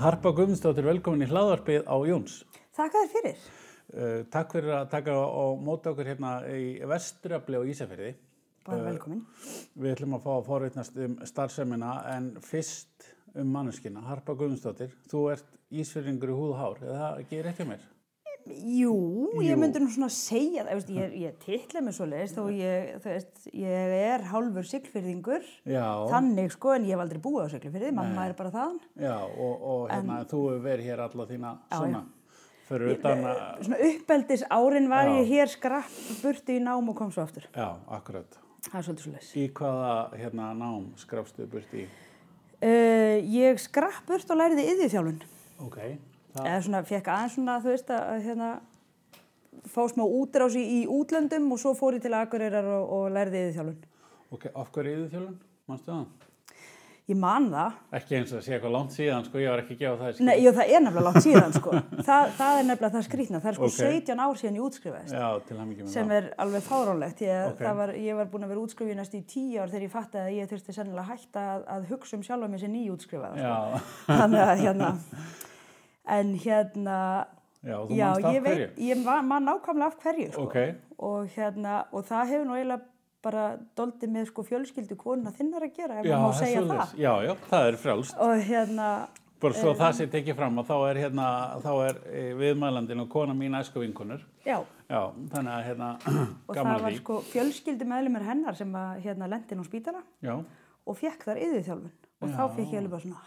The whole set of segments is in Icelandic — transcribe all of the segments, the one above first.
Harpa Guðmundsdóttir, velkomin í hlaðvarpið á Jóns. Þakka þér fyrir. Uh, takk fyrir að taka á móta okkur hérna í Vesturabli og Ísafjörði. Bara velkomin. Við ætlum að fá að forveitnast um starfsemina en fyrst um manneskina. Harpa Guðmundsdóttir, þú ert Ísfjörðingur í húð og hár, eða ekki rétt hjá mér? Jú, Jú. ég myndi nú svona segja það, veist, ég, ég titla mig svo leiðist og ég, veist, ég er hálfur siglfyrðingur, Já, þannig sko, en ég hef aldrei búið á siglfyrði, mamma er bara þaðan. já og, og hérna, þú hefur verið hér alla þína Já, svona, fyrir utan að, Svona uppeldis árin var Já. ég hér skrapp burti í nám og kom svo aftur. já, akkurat. Það er svolítið svo leiðis. Í hvaða hérna nám skrafstu burt í? Uh, ég skrapp burt og læriði yðjúþjálfun. Ok, það, Eða svona, fekk aðeins svona, þú veist, að hérna, fá smá útrás í, útlöndum og svo fór ég til Akureyrar og, og læriði yðjúþjálfun. ok, af hverju yfir þjálfun? Manstu það? Ég man það. Ekki eins og að sé eitthvað langt síðan, sko, ég var ekki að gefa það. Nei, jú, það er nefnilega langt síðan, sko. Það, það er nefnilega það skrýtna. Það er sko Ok. 17 ár síðan ég útskrifaðist. Já, til hann ekki með Sem það. er alveg fáránlegt. Ég, Ok. það var, ég var búin að vera útskrifið næst í 10 ár þegar ég fattaði að ég þurfti sennilega hætta að, að hugsa um sjálfa mig sem nýjútskrifaða. Sko. Já, Þannig að hérna, en hérna, já, þú já, manst af ég hverju. veit, ég man, man nákvæmlega af hverju, sko. Ok, Og hérna, og það hefur nú eiginlega bara doldið með sko fjölskyldu konuna þinnar að gera, ef já, maður má það er segja svoleiðis. það. Já, já, það er frjálst. Og hérna, Bara svo það sé tekið fram að þá er hérna, þá er e, viðmælandin og kona mín æsku vinkunur. já, Já, þannig að hérna, og gaman það var því. sko fjölskyldu meðlumir hennar sem að hérna lendin á spítala Já, og fekk þar yðurþjálfun og þá fekk ég alveg bara svona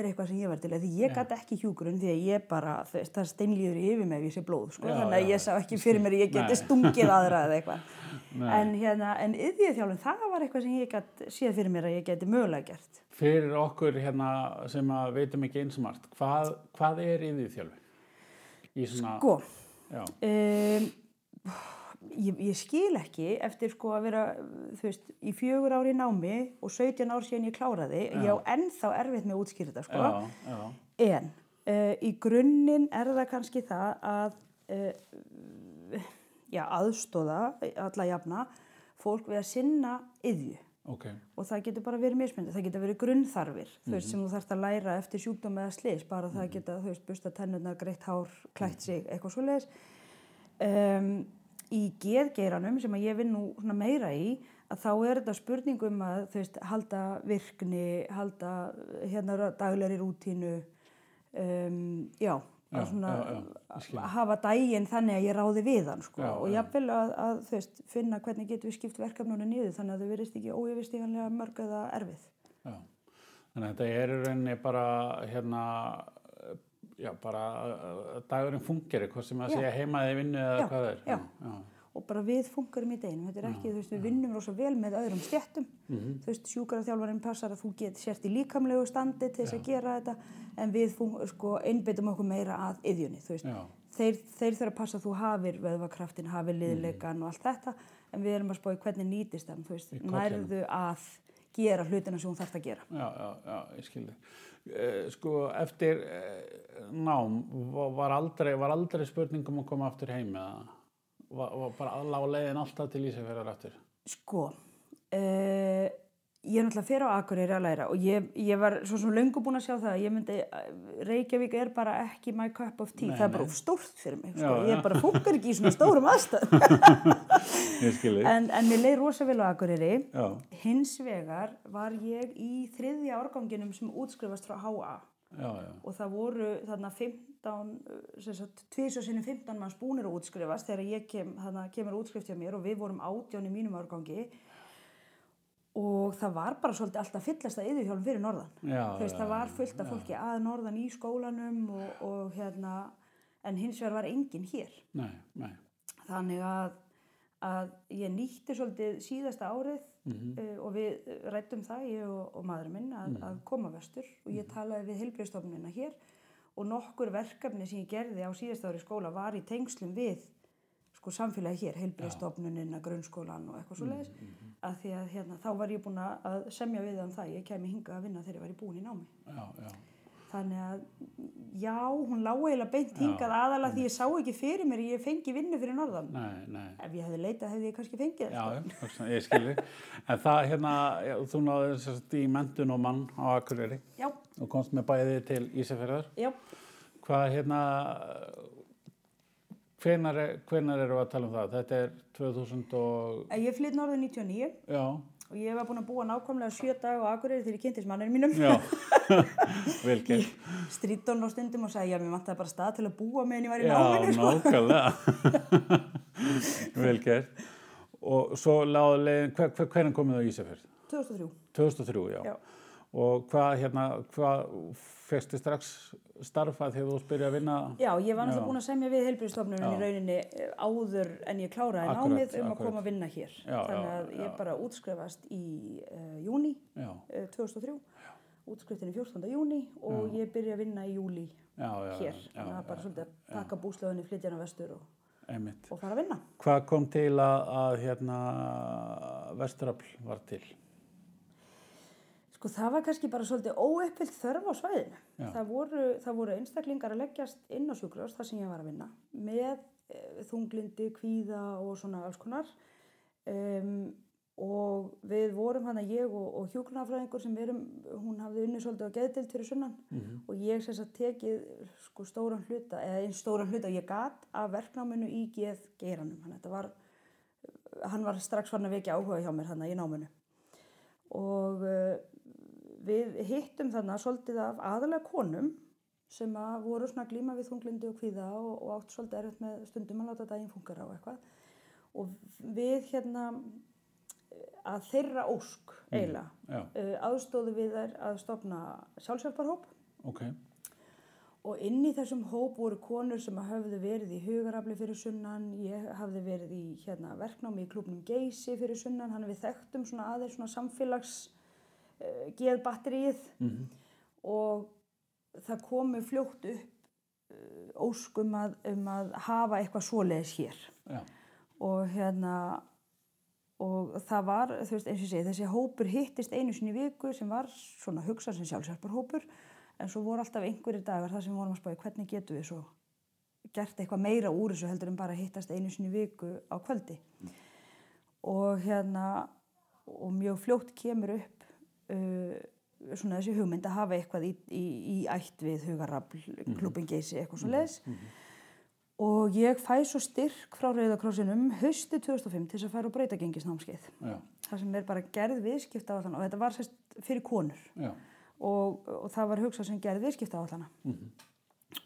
þetta er eitthvað sem ég var til, því ég gæti ekki hjúgrun því að ég bara, veist, það steinlýður yfir mig ef ég sé blóð, sko, Já, þannig að já. ég sá ekki fyrir mér ég geti stungið aðra eða eitthvað, en hérna en yðurþjálfun, það var eitthvað sem ég gæti séð fyrir mér að ég geti mögulega gert. Fyrir okkur hérna sem að veitum ekki einsmart, hvað, hvað er yfir þjálfi? Í svona, Sko, já, um, ég, ég skil ekki eftir sko að vera, þú veist, í fjögur ári námi og 17 ár síðan ég kláraði, ég á ennþá erfitt með að útskýra þetta, sko. já, já, En uh, í grunninn er það kannski það að uh, já, aðstóða alla jafna fólk við að sinna yðju ok, og það getur bara verið mismyndið, það getur verið grunnþarfir þú veist sem þú þarfst að læra eftir sjúkdóm eða slis, bara það geta, þú veist, busta tennurnar, greitt hár, klætt sig, eitthvað svo leiðis um, í geðgeiranum sem ég vinn nú meira í að þá er þetta spurning um að veist, halda virkni, halda hérna daglegri rútínu um, já, Já, svona já, já, hafa daginn þannig að ég ráði við hann sko. Og já. jafnvel að, að veist, finna hvernig getum við skipt verkefnunum niður þannig að þau verist ekki óyfirstíganlega mörg eða erfið. já. Þannig að þetta er rauninni bara hérna, já, bara að dagurinn fungeri, hvað sem að Já. segja heimaði vinnu eða hvað það er. já. já. og bara við funkarum í deginum, þetta er ekki, þú veist, við vinnum rosa vel með öðrum stjettum, Mhm. þú veist, sjúkaraþjálfarinn passar að þú get sért í líkamlegu standi til þess að gera þetta, en við sko, einbyttum okkur meira að yðjunni, þú veist, þeir, þeir þurfa að passa að þú hafir vöðvakraftin, hafir liðleikan og allt þetta, en við erum að spá í hvernig nýtist þann, þú veist, nærðu að gera hlutina sem hún þarf að gera. Já, já, já, ég skilði. Uh, sko, eftir uh, nám va- var aldrei, var aldrei spurningum að koma aftur heim eða var, var bara lág leiðin alltaf til Ísafjörðar aftur? Sko, uh, ég er náttúrulega fyrir á Akureyri að læra og ég, ég var svo sem löngu búin að sjá það að ég myndi, Reykjavík er bara ekki my cup of tea, Nei, það er bara stórt fyrir mig, sko. Já, ég já. bara funkar ekki í svona stórum skilði. en, en mér leið rosa vel á Akureyri, Já, hins vegar var ég í þriðja árganginum sem útskrifast frá HA já, já, og það voru þarna 15, sem sagt, tvís og sinni 15 manns búnir að útskrifast þegar ég kem, þarna kemur útskrift hjá mér og við vorum átján í mínum árgangi og það var bara svolítið alltaf fyllast að yðurhjálm fyrir norðan. já. Þú veist, já, það var fullt af fólki að norðan í skólanum og, og hérna, en hins vegar var enginn hér. Nei, nei, Þannig að, að ég nýtti svolítið síðasta árið Mhm. uh, og við rættum það, ég og, og maðurinn minn, að, að koma vestur og ég talaði við heilbreyðstofnunina hér og nokkur verkefni sem ég gerði á síðasta ári skóla var í tengslum við sko samfélagi hér, heilbreyðstofnunina, grunnskólan og eitthvað svo leiðis að því að hérna, þá var ég búin að semja við um það, ég kemi hingað að vinna þegar ég var í búin í námi. já, já. Þannig að, já, hún lág eiginlega beint hingað aðalega því ég sá ekki fyrir mér, ég fengi vinnu fyrir norðan. Nei, nei. Ef ég hefði leitað hefði ég kannski fengið Já, það. já, hugsa- ég skilji. En það hérna, já, þú náður þess að í mentun og mann á Akureyri. Já, og komst með bæði til Ísafjörðar. Já, Hvað hérna, hvenar, hvenar eru að tala um það? Þetta er 2000 og, Eh, ég flytt norður 99 já, og ég var búin að búa nákvæmlega sjö dag á Akureyri þegar ég kynntist mannir mínum. já, gert. Strítón á stundum og sagði, já, mér vantaði bara stað til að búa meðan ég var í Já, náminu, sko. nákvæmlega. gert. Og svo láði leiðin, hver, hver, hvernig komið það í Ísafjörð? 2003. 2003, já. Já. Og hvað hérna, hvað fegstu strax starfa þegar þú spyrja að vinna? Já, ég var Já. náttúrulega búin að semja við heilbyrðistofnunum í Já. rauninni eh, áður en ég kláraði námið um að akkurat. koma að vinna hér. Já, Þannig já, að ég já. bara útskrifast í uh, júni Já, uh, 2003, útskriftin í 14. júni og ég byrja að vinna í júli já, já. hér. já, Þannig að já, bara svolítið að taka búslöðunni, flytja hana vestur og, og fara að vinna. Hvað kom til að, að hérna, vesturafl var til? Sko það var kannski bara svolítið óuppfyllt þörf á svæðinu. Það voru, það voru einstaklingar að leggjast inn á sjúkrós þar sem ég var að vinna með e, þunglindi, kvíða og svona alls konar. Um, og við vorum hann að ég og, og hjúgrunafræðingur sem erum, hún hafði unni svolítið á geðdild fyrir sunnan og ég sem sagt tekið sko stóran hluta, eða einn stóran hluta ég gat af verknáminu í geð geiranum. Hann, þetta var, hann var strax farin að vekja áhuga hjá mér hann í náminu. Og uh, við hittum þannig svolítið af aðalega konum sem að voru svona að glíma við þunglindi og kvíða og, og átt svolítið erfitt með stundum að láta daginn fungera og eitthvað. Og við hérna að þeirra ósk eiginlega Já, uh, aðstóðu við þær að stopna sjálfsjálfarhóp ok. og inn í þessum hóp voru konur sem hafðu verið í hugarafli fyrir sunnan, ég hafði verið í hérna, verknámi í klubnum Geysi fyrir sunnan, hann við þekktum svona aðeins svona samfélags uh, geðbatterið Mm og það komu fljótt upp uh, ósk um að, um að hafa eitthvað svoleiðis hér. Já, og hérna og það var, þú veist, eins og segi, þessi hópur hittist einu sinni viku sem var svona hugsað sem sjálfsjálfarhópur en svo voru alltaf einhverjir dagar þar sem vorum að spáði hvernig getum við svo gert eitthvað meira úr þessu heldur en bara hittast einu sinni viku á kvöldi. Og hérna og mjög fljótt kemur upp uh, svona þessi hugmynd að hafa eitthvað í, í, í ætt við hugarafl, klubin geysi, eitthvað svo leis og ég fæ svo styrk frá Rauðakrossinum hausti 2005 til þess að fara á breytagengisnámskeið já, það sem er bara gerð viðskipta á og þetta var sérst fyrir konur. Og, og það var hugsað sem gerð viðskipta á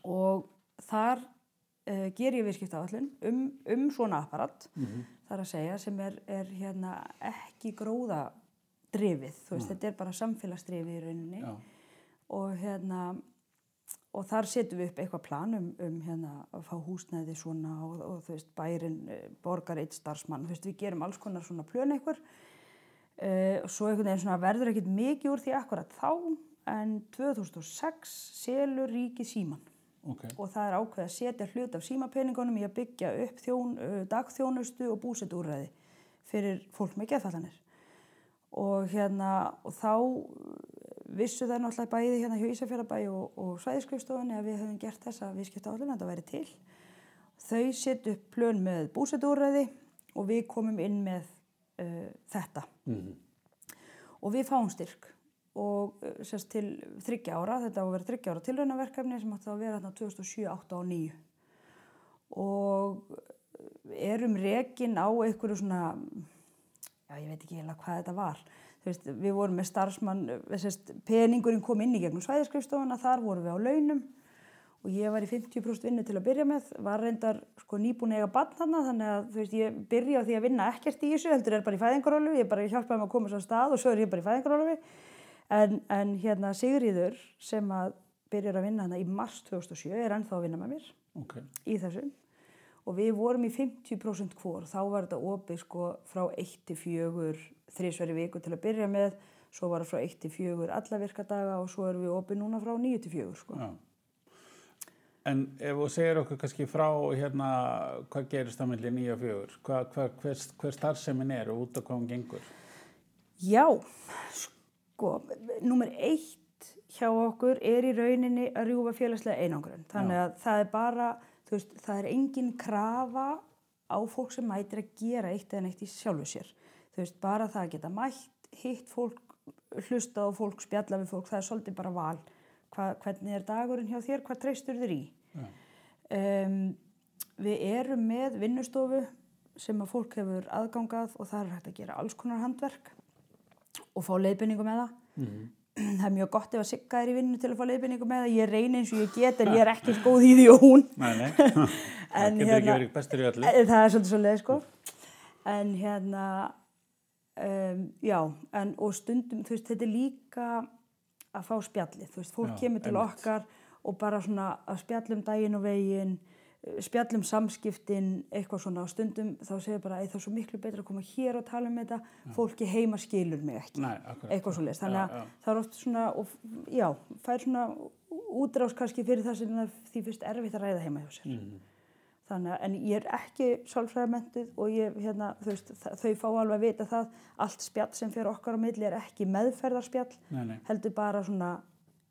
og þar uh, ger ég viðskipta um, um svona apparat. Þar að segja sem er, er hérna ekki gróða drifið, þú veist, þetta er bara samfélagsdrifið í rauninni. Já, og hérna og þar setjum við upp eitthvað plan um, um hérna að fá húsnæði svona og, og þú veist bærin eh, borgar eitt starfsmann, þú veist við gerum alls konar svona plön eitthvað uh, svo einhvern veginn svona verður ekkert mikið úr því akkurat þá en 2006 selur ríki síman ok. og það er ákveð að setja hlut af símapeningunum í að byggja upp þjón, uh, dagþjónustu og búsetúræði fyrir fólk með geðfallanir og hérna og þá vissu það náttúrulega bæði hérna hjá Ísafjörðabæ og, og svæðiskrifstofunni að við höfum gert þessa viðskipta átlun að væri til. Þau setja upp plön með búsetúræði og við komum inn með uh, þetta. Mm og við fáum styrk og uh, sérst til þryggja ára, þetta á að vera þryggja ára tilraunaverkefni sem átti að vera þarna 2007, 8 og 9 og erum rekin á einhverju svona já ég veit ekki heila hvað þetta var. Veist, við vorum með starfsmann sérst, peningurinn kom inn í gegnum svæðiskrifstofuna þar vorum við á launum og ég var í 50% vinnu til að byrja með var reyndar sko nýbúin að eiga bann þarna þannig að þú veist ég byrja á því að vinna ekkert í þessu heldur er bara í fæðingarólu ég bara hjálpaði mig að koma svo að stað og svo er ég bara í fæðingarólu en, en hérna Sigriður sem að byrjar að vinna hana í mars 2007 er ennþá að vinna með mér ok, í þessu og við vorum í 50% hvor þá var þetta opið sko frá 1 til 4 þrísveri viku til að byrja með svo var það frá 1 til 4 alla virkadaga og svo erum við opið núna frá 9 til 4 sko. já. En ef þú segir okkur kannski frá hérna hvað gerist það milli nýja og fjögur, hvað, hvað, hver, hver starfsemin er og út af hvað hún gengur? Já, sko, nummer eitt hjá okkur er í rauninni að rjúfa félagslega einangrun. Þannig að það er bara, veist, það er engin krafa á fólk sem mætir að gera eitt eða neitt í sjálfu sér. Þú veist, bara það að geta mætt, hitt fólk, hlusta á fólk, spjalla við fólk, það er svolítið bara val hva, hvernig er dagurinn hjá þér, hvað treystur þér í? Já. Um, við erum með vinnustofu sem að fólk hefur aðgangað og það er hægt að gera alls konar handverk og fá leiðbynningu með það. Mhm. Það er mjög gott ef að sigga er í vinnu til að fá leiðbynningu með það. Ég reyni eins og ég get en ég er ekki góð í því og hún. Nei, nei. En hérna- verið bestur í öllu. Eh, Það er svolítið svo leið sko. En hérna, um, já, en, og stundum, þú veist, þetta er líka að fá spjallið. Þú veist, fólk Já, kemur til einmitt. okkar og bara svona að spjallum daginn og veginn, spjallum samskiptin, eitthvað svona. Og stundum þá segir bara, "Æ, það er svo miklu betra að koma hér og tala um þetta. Fólki heima skilur mig ekki. Nei. Eitthvað svo leið. Þannig að já. það er oft svona, og, já, fær svona útrás kannski fyrir það sem því fyrst erfitt að ræða heima hjá sér. Mhm. Þannig að, en ég er ekki sálfræðamentuð og ég, hérna, þú veist, þa- þau fá alveg að vita það, allt spjall sem fyrir okkar á milli er ekki meðferðarspjall, nei. heldur bara svona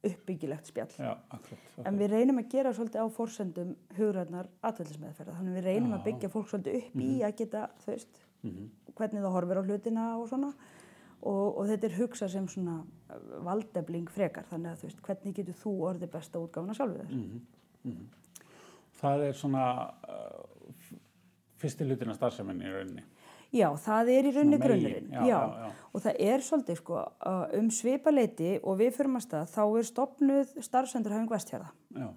uppbyggilegt spjall. Já, akkurat. En við reynum að gera svolítið á forsendum hugræðnar atveldismeðferða, þannig við reynum að Já. byggja fólk svolítið upp í að geta, þú veist, Mhm. hvernig það horfir á hlutina og svona og, og þetta er hugsað sem svona valdefling frekar, þannig að þú veist, hvernig getur þú orðið besta útgáfuna sjálfur þér? Mhm, mhm. Það er svona uh, fyrsti hlutin af starfseminni í rauninni. Já, það er í megin, grunnurinn. já, já, já. Og það er svolítið sko uh, um svipaleiti og við fyrir maður stað þá er stopnuð starfsendurhæfing vestfjörða Já,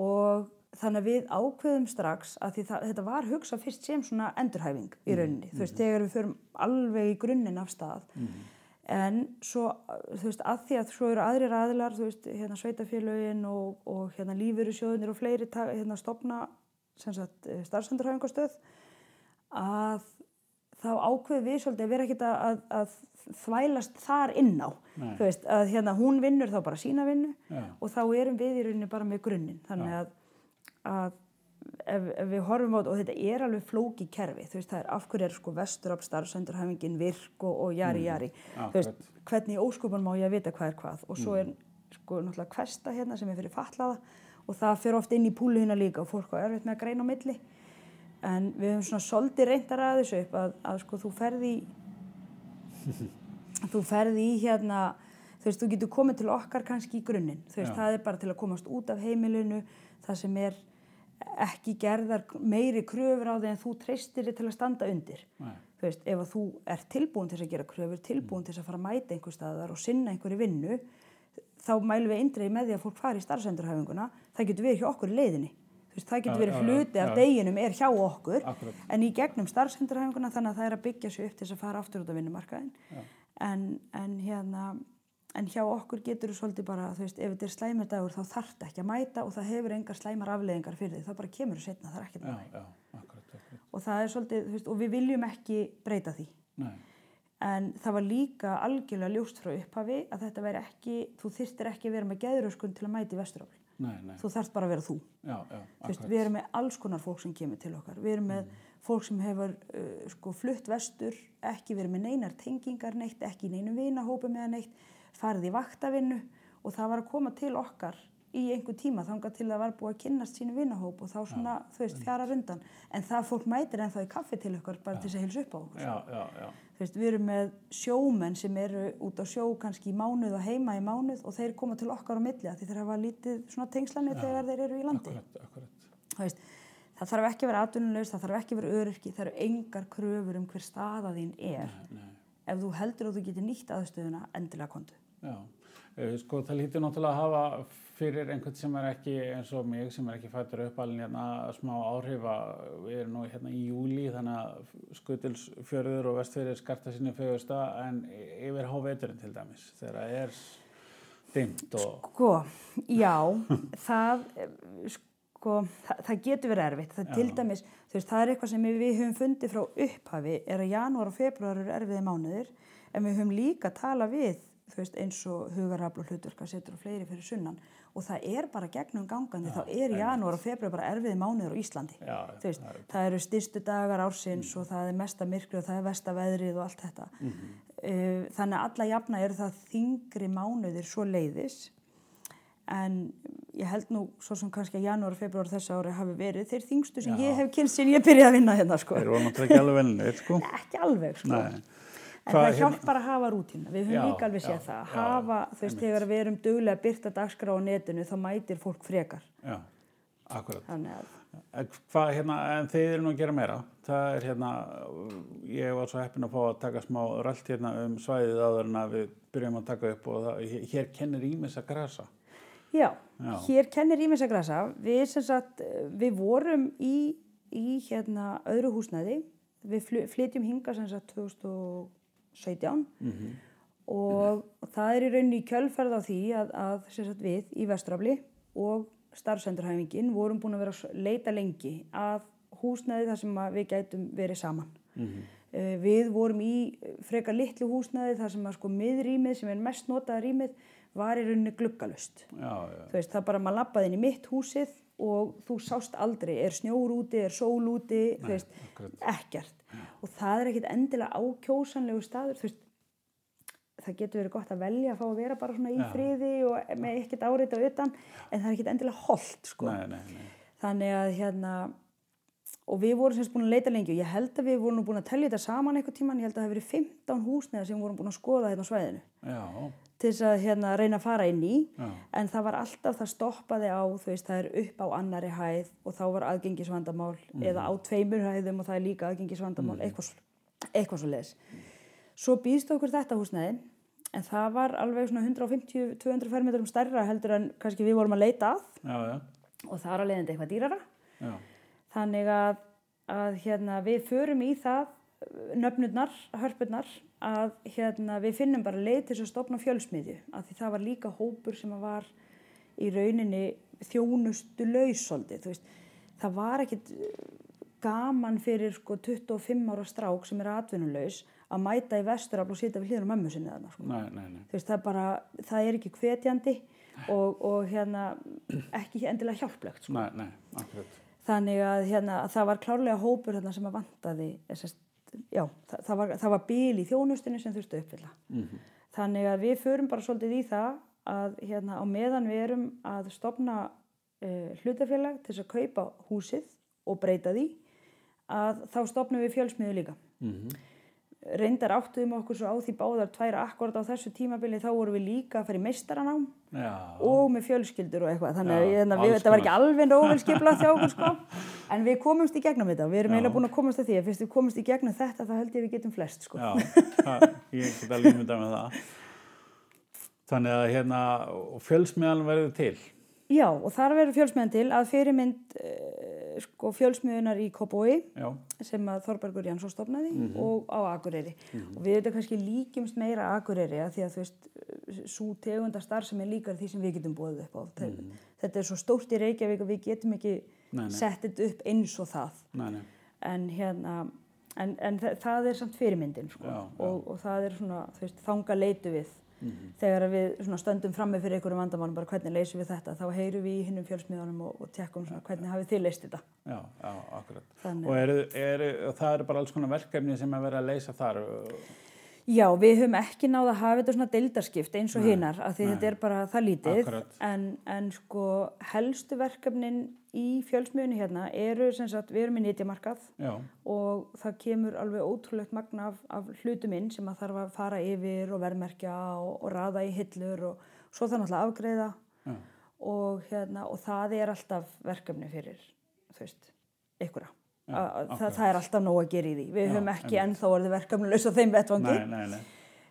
og þannig að við ákveðum strax að það, þetta var hugsað fyrst sem svona endurhæfing í rauninni. Þú veist, þegar við förum alveg í grunninn af stað en svo, þú veist, að því að svo eru aðrir aðilar, þú veist, hérna sveitafélögin og, og hérna lífurusjóðinir og fleiri hérna stopna sem sagt starfsendurhæfingastöð að þá ákveðum við svolítið að vera ekkert að, að, að þvælast þar inn á. Veist, að hérna hún vinnur þá bara sína vinnu já, og þá erum við í rauninni bara með grunninn. Þannig að, að ef, ef við horfum á þetta, og þetta er alveg flóki kerfi, þú veist, það er af hverju er sko vestur af starfsendurhæfingin virk og, og jari jari. Þú veist, hvernig í óskupan má ég að vita hvað er hvað? Og svo er sko náttúrulega kvesta hérna sem er fyrir fatlaða og það fyrir oft inn í púlu hérna líka og fólk á erfitt með að greina á milli en við höfum svona svolítið reyndar að þessu upp að, að sko þú ferði þú ferði í hérna þú veist, þú getur komið til okkar kannski í grunninn þú veist, Já. það er bara til að komast út af heimilinu það sem er ekki gerðar meiri kröfur á því en þú treystir þig til að standa undir Nei. þú veist, ef að þú er tilbúin til að gera kröfur, tilbúin til þess að fara að mæta einhver staðar og sinna einhverju vinnu þá mælum við eindreið með því að fólk fari í starfsendurhæfinguna það getur verið hjá okkur í leiðinni veist, það getur verið hluti af deginum er hjá okkur Akkurat. en í gegnum starfsendurhæfinguna þannig að það er að byggja sig upp til þess að fara aftur út af vinnumarkaðin en, en hérna en hjá okkur getur þú svolítið bara þú veist, ef þetta er slæmur dagur þá þarf þetta ekki að mæta og það hefur engar slæmar afleðingar fyrir því, það bara kemur setna, það er ekkert akkurat. og það er svolítið, veist, og við viljum ekki breyta því. Nei, en það var líka algjörlega ljóst frá upphafi að þetta væri ekki, þú þyrftir ekki að vera með geðuröskun til að mæti vesturafl nei, nei. þú þarft bara að vera þú. Já, já, akkurat. við erum með alls konar fólk sem kemur til okkar. Við erum með fólk sem hefur uh, sko, flutt vestur, ekki verið með neinar tengingar neitt, ekki neinum vinahópi með neitt, farið í vaktavinnu og það var að koma til okkar í einhver tíma þangað til það var búið að kynnast sínu vinahóp og þá svona, þú veist, fjara rundan en það fólk mætir ennþá í kaffi til okkar bara til þess að hilsa upp á okkur. Já, já, já. Þú veist, við erum með sjómenn sem eru út á sjó kannski í mánuð og heima í mánuð og þeir koma til okkar á milli því þeir hafa lítið svona tengslanir þegar þeir eru í landi. Akkurat, akkurat. Veist, það þarf ekki að vera atvinnulegs, það þarf ekki að vera öryrki, það eru engar kröfur um hver staða þín er. Nei, nei. Ef þú heldur að þú getur nýtt aðstöðuna, endilega kontu. Já, Eh, sko það lítur náttúrulega að hafa fyrir einhvern sem er ekki eins og mig sem er ekki fættur uppalinn hérna smá áhrif að við erum nú hérna í júli þannig að skutilsfjörður og vestfjörður skarta sinni fjögusta en yfir háveturinn til dæmis þegar það er dimmt og Sko, já, það, sko, það, það getur verið erfitt. Það Já. til dæmis, þú veist, það er eitthvað sem við höfum fundið frá upphafi, er að janúar og februar eru erfiði mánuðir, en við höfum líka tala við, þú veist, eins og hugarafl og hlutverka setur og fleiri fyrir sunnan og það er bara gegnum gangandi, þá er janúar og februar bara erfiði mánuðir á Íslandi. já, veist, það er, það eru styrstu dagar ársins og það er mesta myrkri og það er versta veðrið og allt þetta. Uh, þannig að alla jafna eru það þingri mánuðir svo leiðis en ég held nú svo sem kannski að janúar og februar þessu ári hafi verið þeir þingstu sem Já. ég hef kynst sem ég byrjaði að vinna hérna sko. þeir voru náttúrulega ekki alveg vennir sko. Ekki alveg sko. En Hvað það hérna- hjálpar að hafa rútína, við höfum Já, líka alveg séð það, já, hafa, þú veist, þegar við erum duglega að byrta dagskrá á netinu, þá mætir fólk frekar. Já, akkurat. Þannig að, Hvað hérna, en þið eru nú að gera meira. Það er hérna, ég var svo heppin að fá að taka smá rölt hérna um svæðið áður en að við byrjum að taka upp og það, hér kennir ímis að grasa. já, Já. hér kennir ímis að grasa, við sem sagt, við vorum í, í hérna öðru húsnæði, við fly- flytjum hinga sem sagt 2017 og það er í rauninni í kjölferð á því að, að sagt við í Vestrafli og starfsendurhæfingin vorum búin að vera að leita lengi að húsnæði þar sem við gætum verið saman. Eh, Við vorum í frekar litlu húsnæði þar sem að sko miðrýmið sem er mest notaða rýmið var í rauninni gluggalust. Þú veist, það bara maður lappaði inn í mitt húsið og þú sást aldrei, er snjór úti, er sól úti, þú veist, akkurat. ekkert. Og það er ekkit endilega ákjósanlegu staður, þú veist, það getur verið gott að velja að fá að vera bara svona í Já. friði og með ekkert árita utan, en það er ekkit endilega holdt, sko. Nei, nei, nei. Þannig að hérna, og við vorum semst búin að leita lengi og ég held að við vorum búin að tellja þetta saman eitthvað tíman, ég held að það hafi verið 15 húsneða sem við vorum búin að skoða hérna á svæðinu Já, til þess að hérna, reyna að fara inn í. Já. en það var alltaf, það stoppaði á þú veist, það er upp á annari hæð og þá var aðgengisvandamál eða á tveimur hæðum og það er líka aðgengisvandamál eitthvað, svo- eitthvað svo leis svo býðst okkur þetta húsnæði en það var alveg svona 150-200 fermetrum stærra heldur en kannski við vorum að leita að. Já, já, og það er leiðandi eitthvað dýrara. Já, þannig að, að hérna, við förum í það nöfnurnar, hörpurnar að hérna, við finnum bara leið til að stopna fjölsmiðju af því það var líka hópur sem var í rauninni þjónustu lausóldi það var ekkit gaman fyrir sko 25 ára strák sem er atvinnulaus að mæta í vesturafl og sitja við hlýðan á mömmu sinni þarna sko. nei, nei, nei. Veist, það, er bara, það er ekki hvetjandi og, og hérna, ekki endilega hjálplegt sko. Nei, nei, akkurat. Þannig að, hérna, að það var klárlega hópur sem að vantaði, þessast, já, það, það, var, það var bíl í þjónustinu sem þurftu uppfylla. Mhm. Þannig að við förum bara svolítið í það að hérna, á meðan við erum að stopna uh, hlutafélag til að kaupa húsið og breyta því, að þá stopnum við fjölsmiðu líka. Mhm. Reyndar áttuðum okkur svo á því báðar tværa akkord á þessu tímabili, þá vorum við líka að fara í meistaranám Já, og með fjölskyldur og eitthvað. Þannig að hérna, þetta var ekki alveg nóvel skiplað hjá okkur sko. En við komumst í gegnum þetta. Við erum eiginlega búin að komast að því. Að fyrst við komumst í gegnum þetta þá held ég við getum flest sko. Já, það, ég get alveg mynda með það. Þannig að hérna, fjölsmiðan verður til. Já, og þar verður fjölsmiðan til að fyrirmynd uh, sko, fjölsmiðunar í Kópói sem að Þorbergur Jansson stofnaði Mhm. og á Akureyri og við þetta kannski líkjumst meira Akureyri að því að þú veist svo tegunda starf sem er líkar því sem við getum búið upp á mm. þetta er svo stórt í Reykjavík og við getum ekki. Nei, nei. sett þetta upp eins og það nei, nei. en hérna en, en þa það er samt fyrirmyndin sko. Já, já. Og, og það er svona veist, þanga leitu við Mhm. þegar við stöndum frammi fyrir einhverjum vandamálum bara hvernig leysum við þetta þá heyrum við í hinnum fjölsmiðunum og, og tekkum svona hvernig hafið þið leist þetta Já, já, akkurat. Þannig. Og eru, eru, það eru bara alls konar verkefni sem er verið að leysa þar. Já, við höfum ekki náða að hafa þetta svona deildarskipt eins og Nei, hinnar af því nei. þetta er bara það lítið. En, en sko helstu verkefnin í fjölsmiðunni hérna eru sem sagt, við erum í nýtjamarkað Já, og það kemur alveg ótrúlegt magna af, af hlutum inn sem að þarf að fara yfir og verðmerkja og, og raða í hillur og svo það náttúrulega afgreiða já, og, hérna, og það er alltaf verkefni fyrir þú veist, ykkur Já, það, það er alltaf nóg að gera í því við Já, höfum ekki ennþá orðið verkefnulegs á þeim vettvangi nei, nei, nei.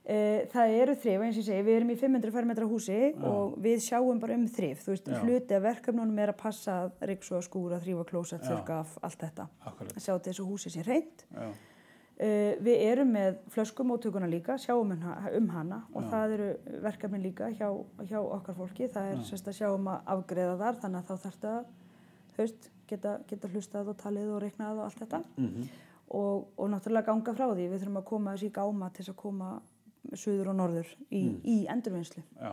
Eh, Það eru þrif, eins og ég segi, við erum í 500 fermetra húsi og við sjáum bara um þrif. Þú veist, Já. hluti af verkefnunum er að passa riksu að skúra, þrýfa klósett, Já. þurrka af, allt þetta. Akkurat, Að sjá til þess að húsi sé reynd. já, Uh, við erum með flöskumóttökuna líka, sjáum um um hana og Já. það eru verkefni líka hjá, hjá okkar fólki. Það er Já. sérst að sjá um að afgreða þar, þannig að þá þarf haust, geta, geta hlustað og talið og reiknað og allt þetta. mhm, og, og náttúrulega ganga frá því. Við þurfum að koma þessi gáma til að koma suður og norður í, Mm. í endurvinnslu. já,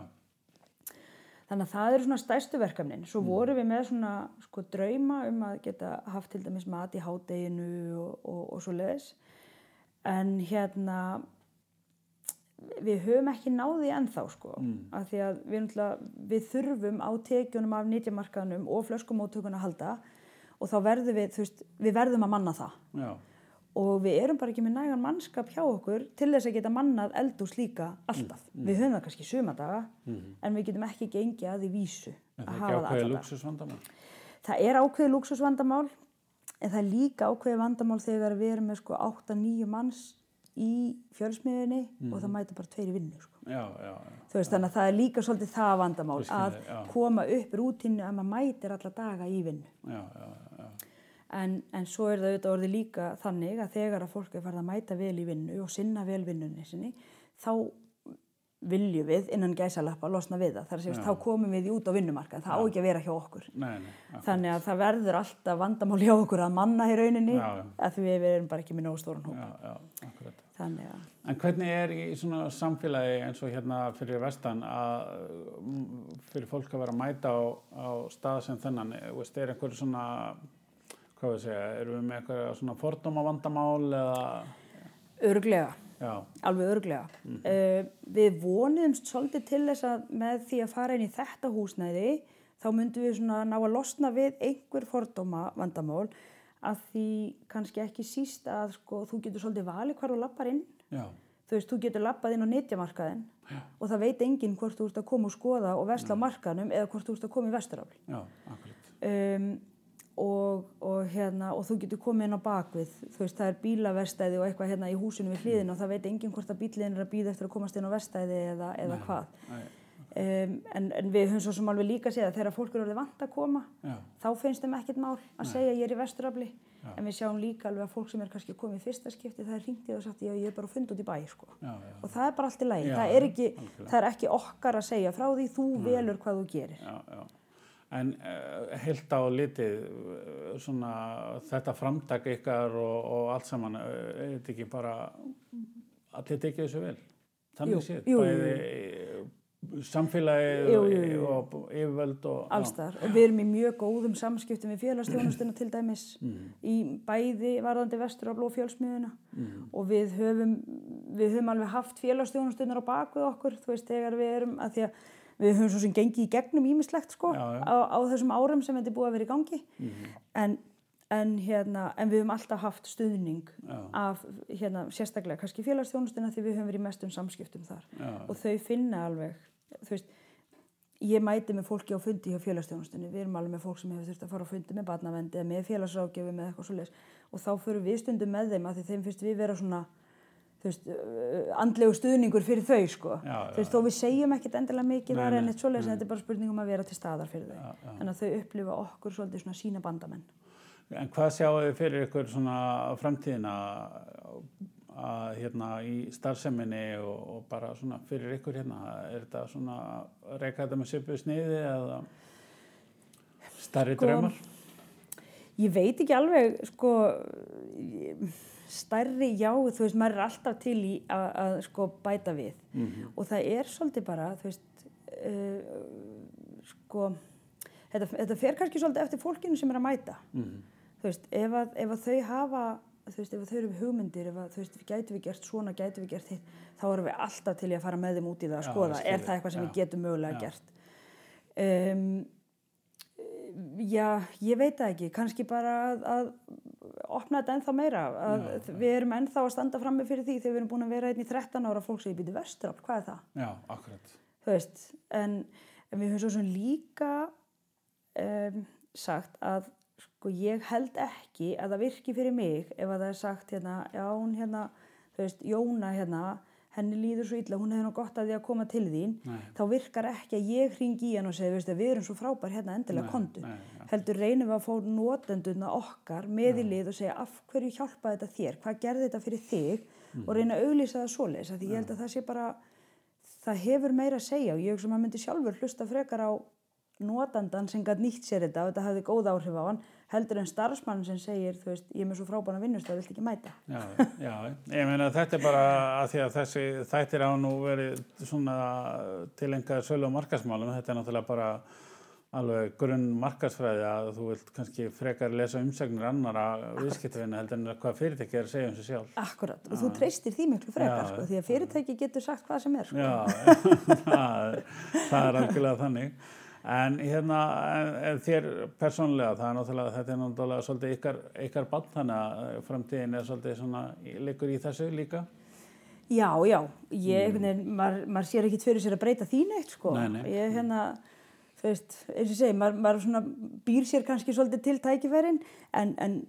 Þannig að það eru svona stærstu verkefnin. Svo vorum við með svona sko drauma um að geta haft til dæmis mat í hádeginu og, og, og svo leiðis. En hérna, við höfum ekki náði ennþá sko. Mm. Af því að við, við þurfum á tekjunum af nýtjamarkaðnum og flöskumóttökun að halda og þá verðum við, þú veist, við verðum að manna það já, og við erum bara ekki með nægan mannskap hjá okkur til þess að geta mannað eldús líka alltaf. Mm, Við höfum það kannski sumadaga en við getum ekki gengið að því vísu En að hafa það alltaf. Það er ákveðið luxusvandamál en það er líka ákveðið vandamál þegar við erum með sko 8-9 manns í fjölsmiðinni og það mæta bara tveir í vinnu sko. Já, já, já. Veist, þannig að það er líka svolítið það vandamál skil að koma upp rútínu að maður mætir alla daga í vinnu. Já, já, já. En, en svo er það auðvitað orðið líka þannig að þegar að fólk er farið að mæta vel í vinnu og sinna vel vinnunni sinni, þá viljum við innan gæsalappa losna við það. Að segja, þá komum við út á vinnumarkað. Það á ekki að vera hjá okkur. Nei, nei. Já, Þannig að það verður alltaf vandamál hjá okkur að manna í rauninni Já, já. að við erum bara ekki með nógu stóran hóp. Þannig að, En hvernig er í svona samfélagi eins og hérna fyrir vestan að mm, fyrir fólk að vera að mæta á, á stað sem þennan, eh, veist, er einhver svona, hvað við segja, erum við með eitthvað svona fordóma vandamál eða, örglega. já, Alveg örglega. uh, við vonuðumst svolítið til þess að með því að fara inn í þetta húsnæði þá myndum við svona ná að losna við einhver fordóma vandamál að því kannski ekki síst að sko, þú getur svolítið valið hvar þú lappar inn. já, Þú veist, þú getur lappað inn á netjamarkaðin og það veit enginn hvort þú ert að koma og skoða og vesla á markaðnum eða hvort þú ert að koma í vesturafl. já, Um, og, og, hérna, og þú getur komið inn á bakvið, þú veist, það er bílaverstæði og eitthvað hérna í húsinu við hliðin og það veit enginn hvort að bíliðin er að býða eftir að komast inn á verstæði eða, eða hvað. Nei, Um, en, en við höfum svo sem alveg líka séð að þegar fólk eru orðið vant að koma, já, þá finnst þeim ekkert mál að segja ég er í vesturafli. En við sjáum líka alveg að fólk sem er kannski komið í fyrsta skipti, það er hringt í og sagt ég er bara að funda út í bæ, sko. já, já, Og það er bara allt í lagi. Já, það, ekki, það er ekki okkar að segja frá því, þú velur hvað þú gerir. já. En uh, heilt á litið, uh, svona þetta framtak ykkar og, og allt saman, uh, er þetta ekki bara, allir tekið þessu vel? Þannig séð, bæði. Samfélagið Jú, jú, jú. og yfirvöld og... allstar og við erum í mjög góðum samskiptum við félagsþjónustuna til dæmis í bæði varðandi vestur á blófjölsmiðuna og við höfum, við höfum alveg haft félagsþjónustunar á bak við okkur þú veist þegar við erum að því að við höfum svo sem gengið í gegnum ímislegt sko Já, já. Á, á þessum árum sem þetta er búið að vera í gangi. En, en, hérna, en við höfum alltaf haft stuðning Já. af hérna, sérstaklega kannski félagsþjónustuna því við höfum verið í mestum samskiptum þar. Og þau finna alveg þú veist, ég mæti með fólki á fundi hjá félagsþjónustunni, við erum alveg með fólk sem hefur þurft að fara á fundi með barnavendi eða með félagsrákjöfi með eitthvað svoleiðis. Og þá förum við stundum með þeim að því þeim finnst við vera svona veist, uh, andlegu stuðningur fyrir þau sko, Já, já, veist, þó við segjum ekkert endilega mikið þar en eitt svoleiðis en þetta er bara spurning um að vera til staðar fyrir þau. Já, þannig að þau upplifa okkur svolítið svona sína bandamenn. En hvað sjáu þið fyrir ykkur svona framtíðina að hérna í starfseminni og, og bara svona fyrir ykkur hérna, er þetta svona reyka þetta með svipuð sniði eða starri Sko, draumar? Ég veit ekki alveg, sko, stærri já, þú veist, maður er alltaf til í að, að sko, bæta við. Og það er svolítið bara, þú veist, uh, sko, þetta, þetta fer kannski svolítið eftir fólkinu sem er að mæta. Þú veist, ef að, ef að þau hafa, þú veist, ef þau eru með hugmyndir, ef að, þú veist, gætu við gert svona, gætu við gert hitt, þá erum við alltaf til í að fara með þeim út í það að skoða, skil er það eitthvað sem Já. við getum mögulega Já. gert. Um, Já, ég veit það ekki, kannski bara að, að opna þetta ennþá meira, að Já, við erum ennþá að standa frammi fyrir því þegar við erum búin að vera einn í 13 ára fólk sem ég býti vesturafl, hvað er það? Já, akkurat. Þú veist, en, en við höfum svo líka um, sagt að sko ég held ekki að það virki fyrir mig ef að það er sagt hérna, já hún hérna, þú veist, Jóna hérna, henni líður svo illa, hún hefur nú gott að því að koma til þín, Nei. þá virkar ekki að ég ringi í hann og segja, við erum svo frábær hérna endilega kontu. já. Heldur reynum við að fá notendurna okkar með í lið og segja af hverju hjálpa þetta þér, hvað gerði þetta fyrir þig Mhm. og reyna að auglýsa það svoleiðis. af Því ég held að það sé bara, það hefur meira að segja og ég sem að myndi sjálfur hlusta frekar á notandan sem gætt nýtt sér þetta og þetta hafði góð áhrif á hann heldur en starfsmann sem segir, þú veist, ég er með svo frábæna vinnustaf, vilt ekki mæta. Já, já, ég meina þetta er bara að því að þessi þættir á nú verið svona tilengaður sölu og markasmálum, þetta er náttúrulega bara alveg grunn markasfræði að þú vilt kannski frekar lesa umsagnir annara viðskiptvinna heldur en hvað fyrirtæki er að segja um sig sjálf. Akkurat, og þú treystir því miklu frekar, sko, því að fyrirtæki getur sagt hvað sem er, sko. Já, það, það er algjörlega þannig. En hérna, þér persónulega, það er náttúrulega, þetta er náttúrulega svolítið ykkar, ykkar bann, þannig að eh, framtíðin er svolítið svona, liggur í þessu líka? Já, já, ég, mm. maður mað sér ekki fyrir sér að breyta þín eitt, sko. Nei, nei. Ég, hérna, þú veist, eins og segi, maður, maður svona býr sér kannski svolítið til tækifærin, en, en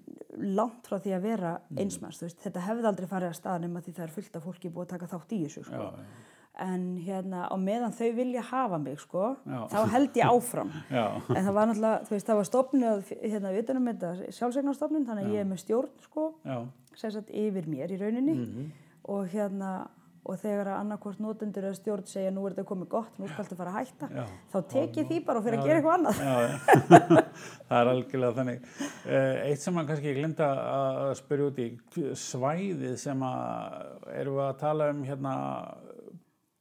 langt frá því að vera einsmanns, þú veist, þetta hefði aldrei farið að stað nema því það er fullt af fólki búið að taka þátt í þessu, sko. Já, já en hérna á meðan þau vilja hafa mig sko, Já. þá held ég áfram Já. en það var náttúrulega, þú veist, það var stopnuð hérna utanum þetta sjálfsegnarstofnun þannig að ég er með stjórn sko Já. sagt, yfir mér í rauninni Mhm. og hérna og þegar að annarkvort notendur eða stjórn segja nú er þetta komið gott, nú skaltu fara að hætta Já. þá tek ég því bara og fyrir að gera eitthvað annað það er algjörlega þannig. Eh, Eitt sem maður kannski glinda að spyrja út í, svæðið sem að erum við að tala um hérna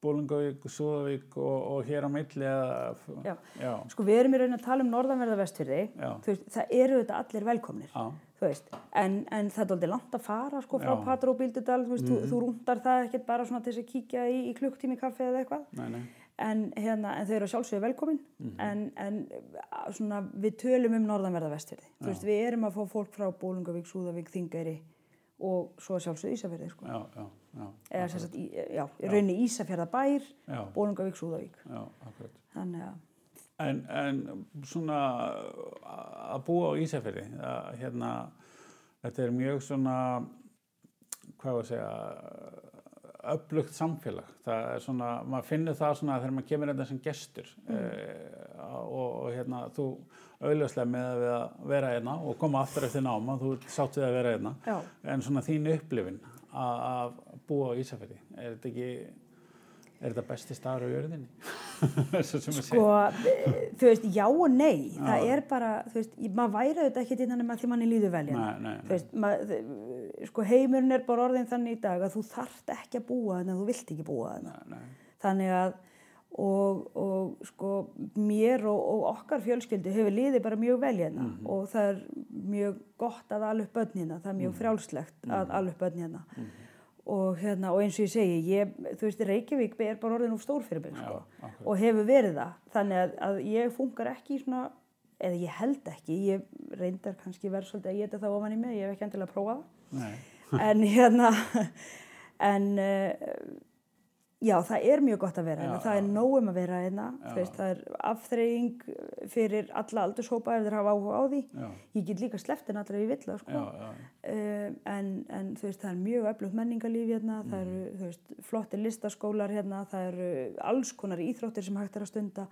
Bólingavík, Súðavík og, og hér á milli eða... Já. Já. sko við erum í rauninni að tala um norðanverða vestfyrði veist, það eru þetta allir velkomnir Já. þú veist, en, en það er aldrei langt að fara sko frá. Mhm. Patró Bíldudal, þú veist, þú, þú rúndar það ekkert bara svona til þess að kíkja í, í klukktími kaffi eða eitthvað, Nei, nei. en, hérna, en þau eru að sjálfsögðu velkomin, Mhm. en, en a, svona við tölum um norðanverða vestfyrði, þú veist, við erum að fá fólk frá Bólungavík, Súðavík, Þingæri og svo sjálfsögðu Ísafjörði sko, Já, já, já. Eða sem sagt, í, já, í rauninni Ísafjörðabær, Bólungavík, Súðavík, já, akkurat. þannig að, En, en svona að búa á Ísafirði, að, hérna, þetta er mjög svona, hvað var að segja, öflugt samfélag. Það er svona, maður finnur það svona þegar maður kemur þetta sem gestur mm. og, og hérna, þú auðvitað með að, vera hérna og koma aftur eftir náma, þú sátt við að vera hérna. já, En svona þín upplifin að, að búa á Ísafirði, er þetta ekki, er þetta besti staður á jörðinni? Sko, þú veist, já og nei, það Já. er bara, þú veist, maður væri auðvitað ekkert innan með því manni líður vel hérna. Þú veist, mað, sko heimurinn er bara orðin þannig í dag að þú þarft ekki að búa þannig að þú vilt ekki búa þannig. Þannig að, og, og sko, mér og, og okkar fjölskyldu hefur liðið bara mjög vel hérna Mhm. og það er mjög gott að ala upp börn hérna, það er Mhm. mjög frjálslegt að ala upp börn hérna. Og, hérna, og eins og ég segi, ég, þú veist, Reykjavík er bara orðin úr stór fyrir mig, sko akkurat. og hefur verið það þannig að, að ég funkar ekki í svona eða ég held ekki, ég reyndar kannski verð svolítið að geta það ofan í mig ég hef ekki endilega að prófa Nei, það en hérna en uh, já, það er mjög gott að vera hérna, það er já. nóg um að vera hérna. Veist, það er afþreying fyrir alla aldurshópa ef þeir hafa áhuga á því. Já, ég get líka sleppt en allra ég vill það sko. Um, en, en veist, það er mjög öflugt menningarlíf hérna, það eru Mm. þú veist, flotti listaskólar hérna, það eru alls konar íþróttir sem hægt er að stunda,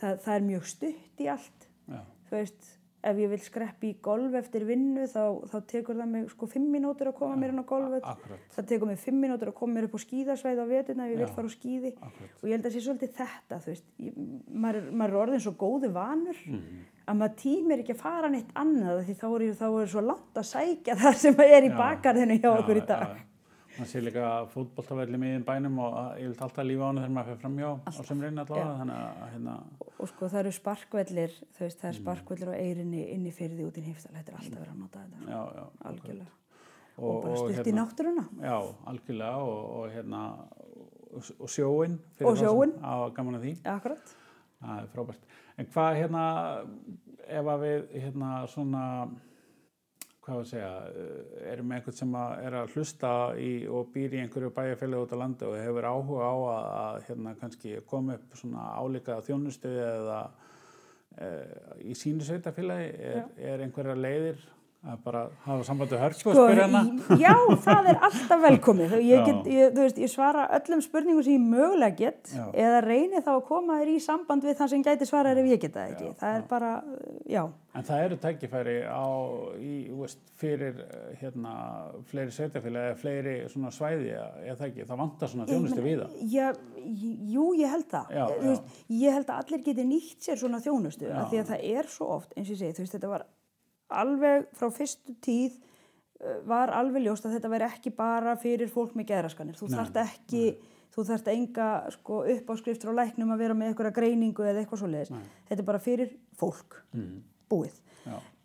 það, það er mjög stutt í allt, Mm. já, þú veist, ef ég vil skreppi í golf eftir vinnu þá, þá tekur það mig sko fimm mínútur að koma mér inn á akkurat, það tekur mig fimm mínútur að koma mér upp á skíðasvæði á vetuna ef ég vil Já. fara á skíði akkurat. og ég held að sé svolítið þetta, ég, maður, maður er orðin svo góðu vanur Mhm. að maður tímir ekki að fara neitt annað því þá er, þá er svo langt að sækja það sem er í bakarðinu hjá Já, okkur í dag. Man sé líka fótboltavelli miðin bænum og ég vil alltaf lífa á hana þegar maður fyrir framjá á sömurinn allavega, að hérna, Og sko það eru sparkvellir, veist, Mm. það er sparkvellir á eirinni inn í fyrði út í hýftal, þetta er alltaf verið að nota þetta, já, já, algjörlega. og, Og, bara stutt í hérna, náttúruna. já, algjörlega og, og hérna, og, sjóin, Og sjóinn. á gaman að því, Akkurat. það er frábært. En hvað hérna, ef að við hérna svona, hvað að segja, eh, erum einhvern sem að er að hlusta í og býr í einhverju bæjarfélagi út á landi og hefur áhuga á að, að hérna koma upp svona álíka þjónustu eða e, í sínu sveitafélagi, er, er einhverja leiðir að bara hafa samband við hörku og spyrja hana? í- já, það er alltaf velkomið. Ég, Já. get, ég, veist, ég svara öllum spurningum sem ég mögulega get Já. eða reyni þá að koma þér í samband við þann sem gæti svara þér ef ég geta ekki. það er bara, já, En það eru tækifæri á, í, veist, fyrir hérna, fleiri sveitafélagi eða fleiri svæði, eða það ekki, það vantar svona þjónustu við það. Já, jú, ég held það. Já, já. Veist, ég held að allir geti nýtt sér svona þjónustu Já. af því að það er svo oft, eins og ég segi, þú veist, þetta var alveg frá fyrstu tíð uh, var alveg ljóst að þetta veri ekki bara fyrir fólk með geðraskanir. Þú Nei, þarft ekki, þú þarft enga sko, uppáskriftur á læknum að vera með einhverja greiningu eða eitthvað svo leiðis. Nei. Þetta er bara fyrir fólk, Mm. búið.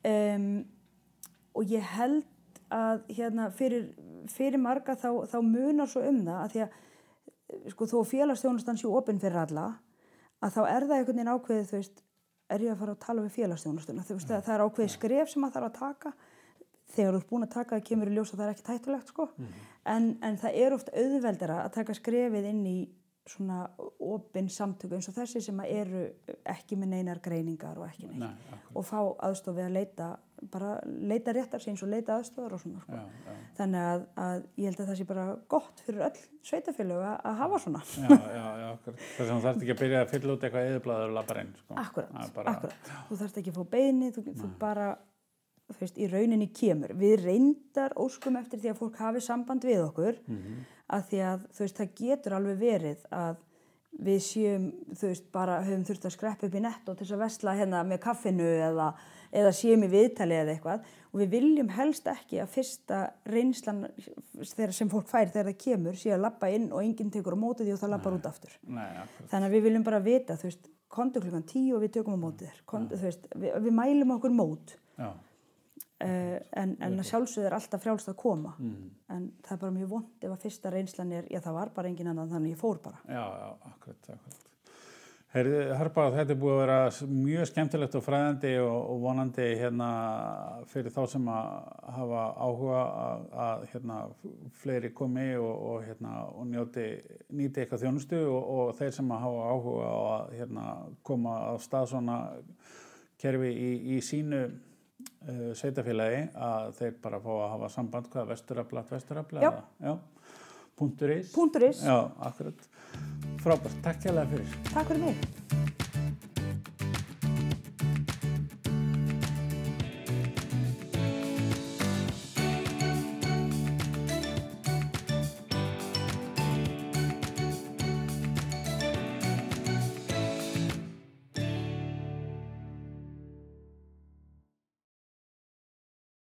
Um, og ég held að hérna, fyrir, fyrir marga þá, þá munar svo um það að því að sko, þó félagsþjónustan sé opinn fyrir alla að þá er það einhvern veginn ákveðið, þú veist, er ég að fara að tala við félagsstjónustuna, veist, það, er ákveðið skref sem maður þarf að taka. Þegar þú ert búin að taka það kemur í ljós að það er ekki tættulegt sko, en, en það er oft auðveldara að taka skrefið inn í svona opinn samtöku eins og þessi sem eru ekki með neinar greiningar og ekki neitt. Nei, og fá aðstof við að leita bara leita réttar síns og leita aðstofar og svona sko. Já, já. þannig að, að ég held að það sé bara gott fyrir öll sveitafélög að, að hafa svona Já, já, já. Þess að þú þarft ekki að byrja að fylla út eitthvað eðublaður og labba inn, sko. akkurat, bara- akkurat þú þarfst ekki að fá beini, þú, þú bara þú veist, í rauninni kemur við reyndar óskum eftir því að fólk hafi samband við okkur Mhm. að því að þú veist, það getur alveg verið að við séum, þú veist, bara höfum þurft að skreppa upp í netto til þess að vesla hérna með kaffinu eða, eða séum í viðtali eða eitthvað og við viljum helst ekki að fyrsta reynslan sem fólk fær þegar það kemur sé að lappa inn og enginn tekur á móti því og það lappar út aftur. Nei. Þannig að við viljum bara vita, þú veist, kontu klukkan tíu og við tökum á móti þér. Kontu, veist, við, við mælum okkur mót Já, en, en að sjálfsögðu er alltaf frjálst að koma. mm. En það er bara mjög vond ef að fyrsta reynslan er, já það var bara engin annan þannig ég fór bara. já, já, akkurat, akkurat. Harpa, þetta er búið að vera mjög skemmtilegt og fræðandi og, og vonandi hérna fyrir þá sem að hafa áhuga að, að hérna fleiri komi og, og hérna og njóti, nýti eitthvað þjónustu og, og þeir sem að hafa áhuga að hérna koma á stað svona kerfi í, í sínu uh, sveitafélagi að þeir bara fá að hafa samband hvað vesturafla, vesturafla punktur is Punktur is. Já. Frábært, takk hérlega fyrir. Takk fyrir mig.